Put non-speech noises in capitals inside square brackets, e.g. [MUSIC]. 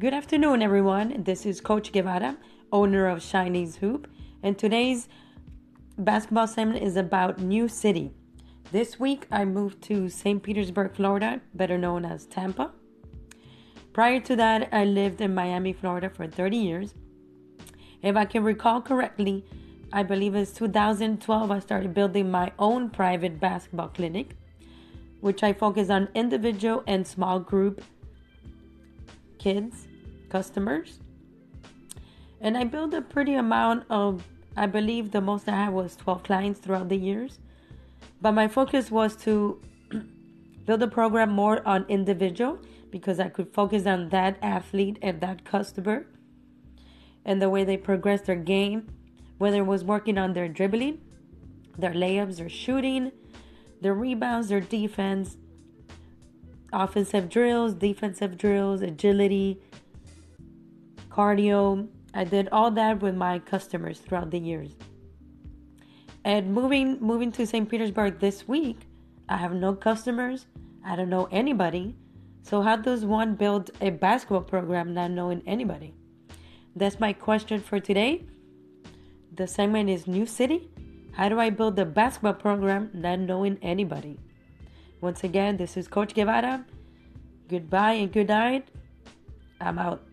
Good afternoon, everyone. This is Coach Guevara, owner of Shiny's Hoop, and today's basketball segment is about New City. This week, I moved to St. Petersburg, Florida, better known as Tampa. Prior to that, I lived in Miami, Florida for 30 years. If I can recall correctly, I believe it's 2012, I started building my own private basketball clinic, which I focus on individual and small group kids customers. And I built a pretty amount of, I believe the most I had was 12 clients throughout the years. But my focus was to [CLEARS THROAT] build a program more on individual because I could focus on that athlete and that customer and the way they progress their game, whether it was working on their dribbling, their layups, their shooting, their rebounds, their defense, offensive drills, defensive drills, agility, cardio. I did all that with my customers throughout the years. And moving moving to St. Petersburg this week, I have no customers. I don't know anybody. So how does one build a basketball program not knowing anybody? That's my question for today. The segment is New City. How do I build a basketball program not knowing anybody? Once again, this is Coach Guevara. Goodbye and good night. I'm out.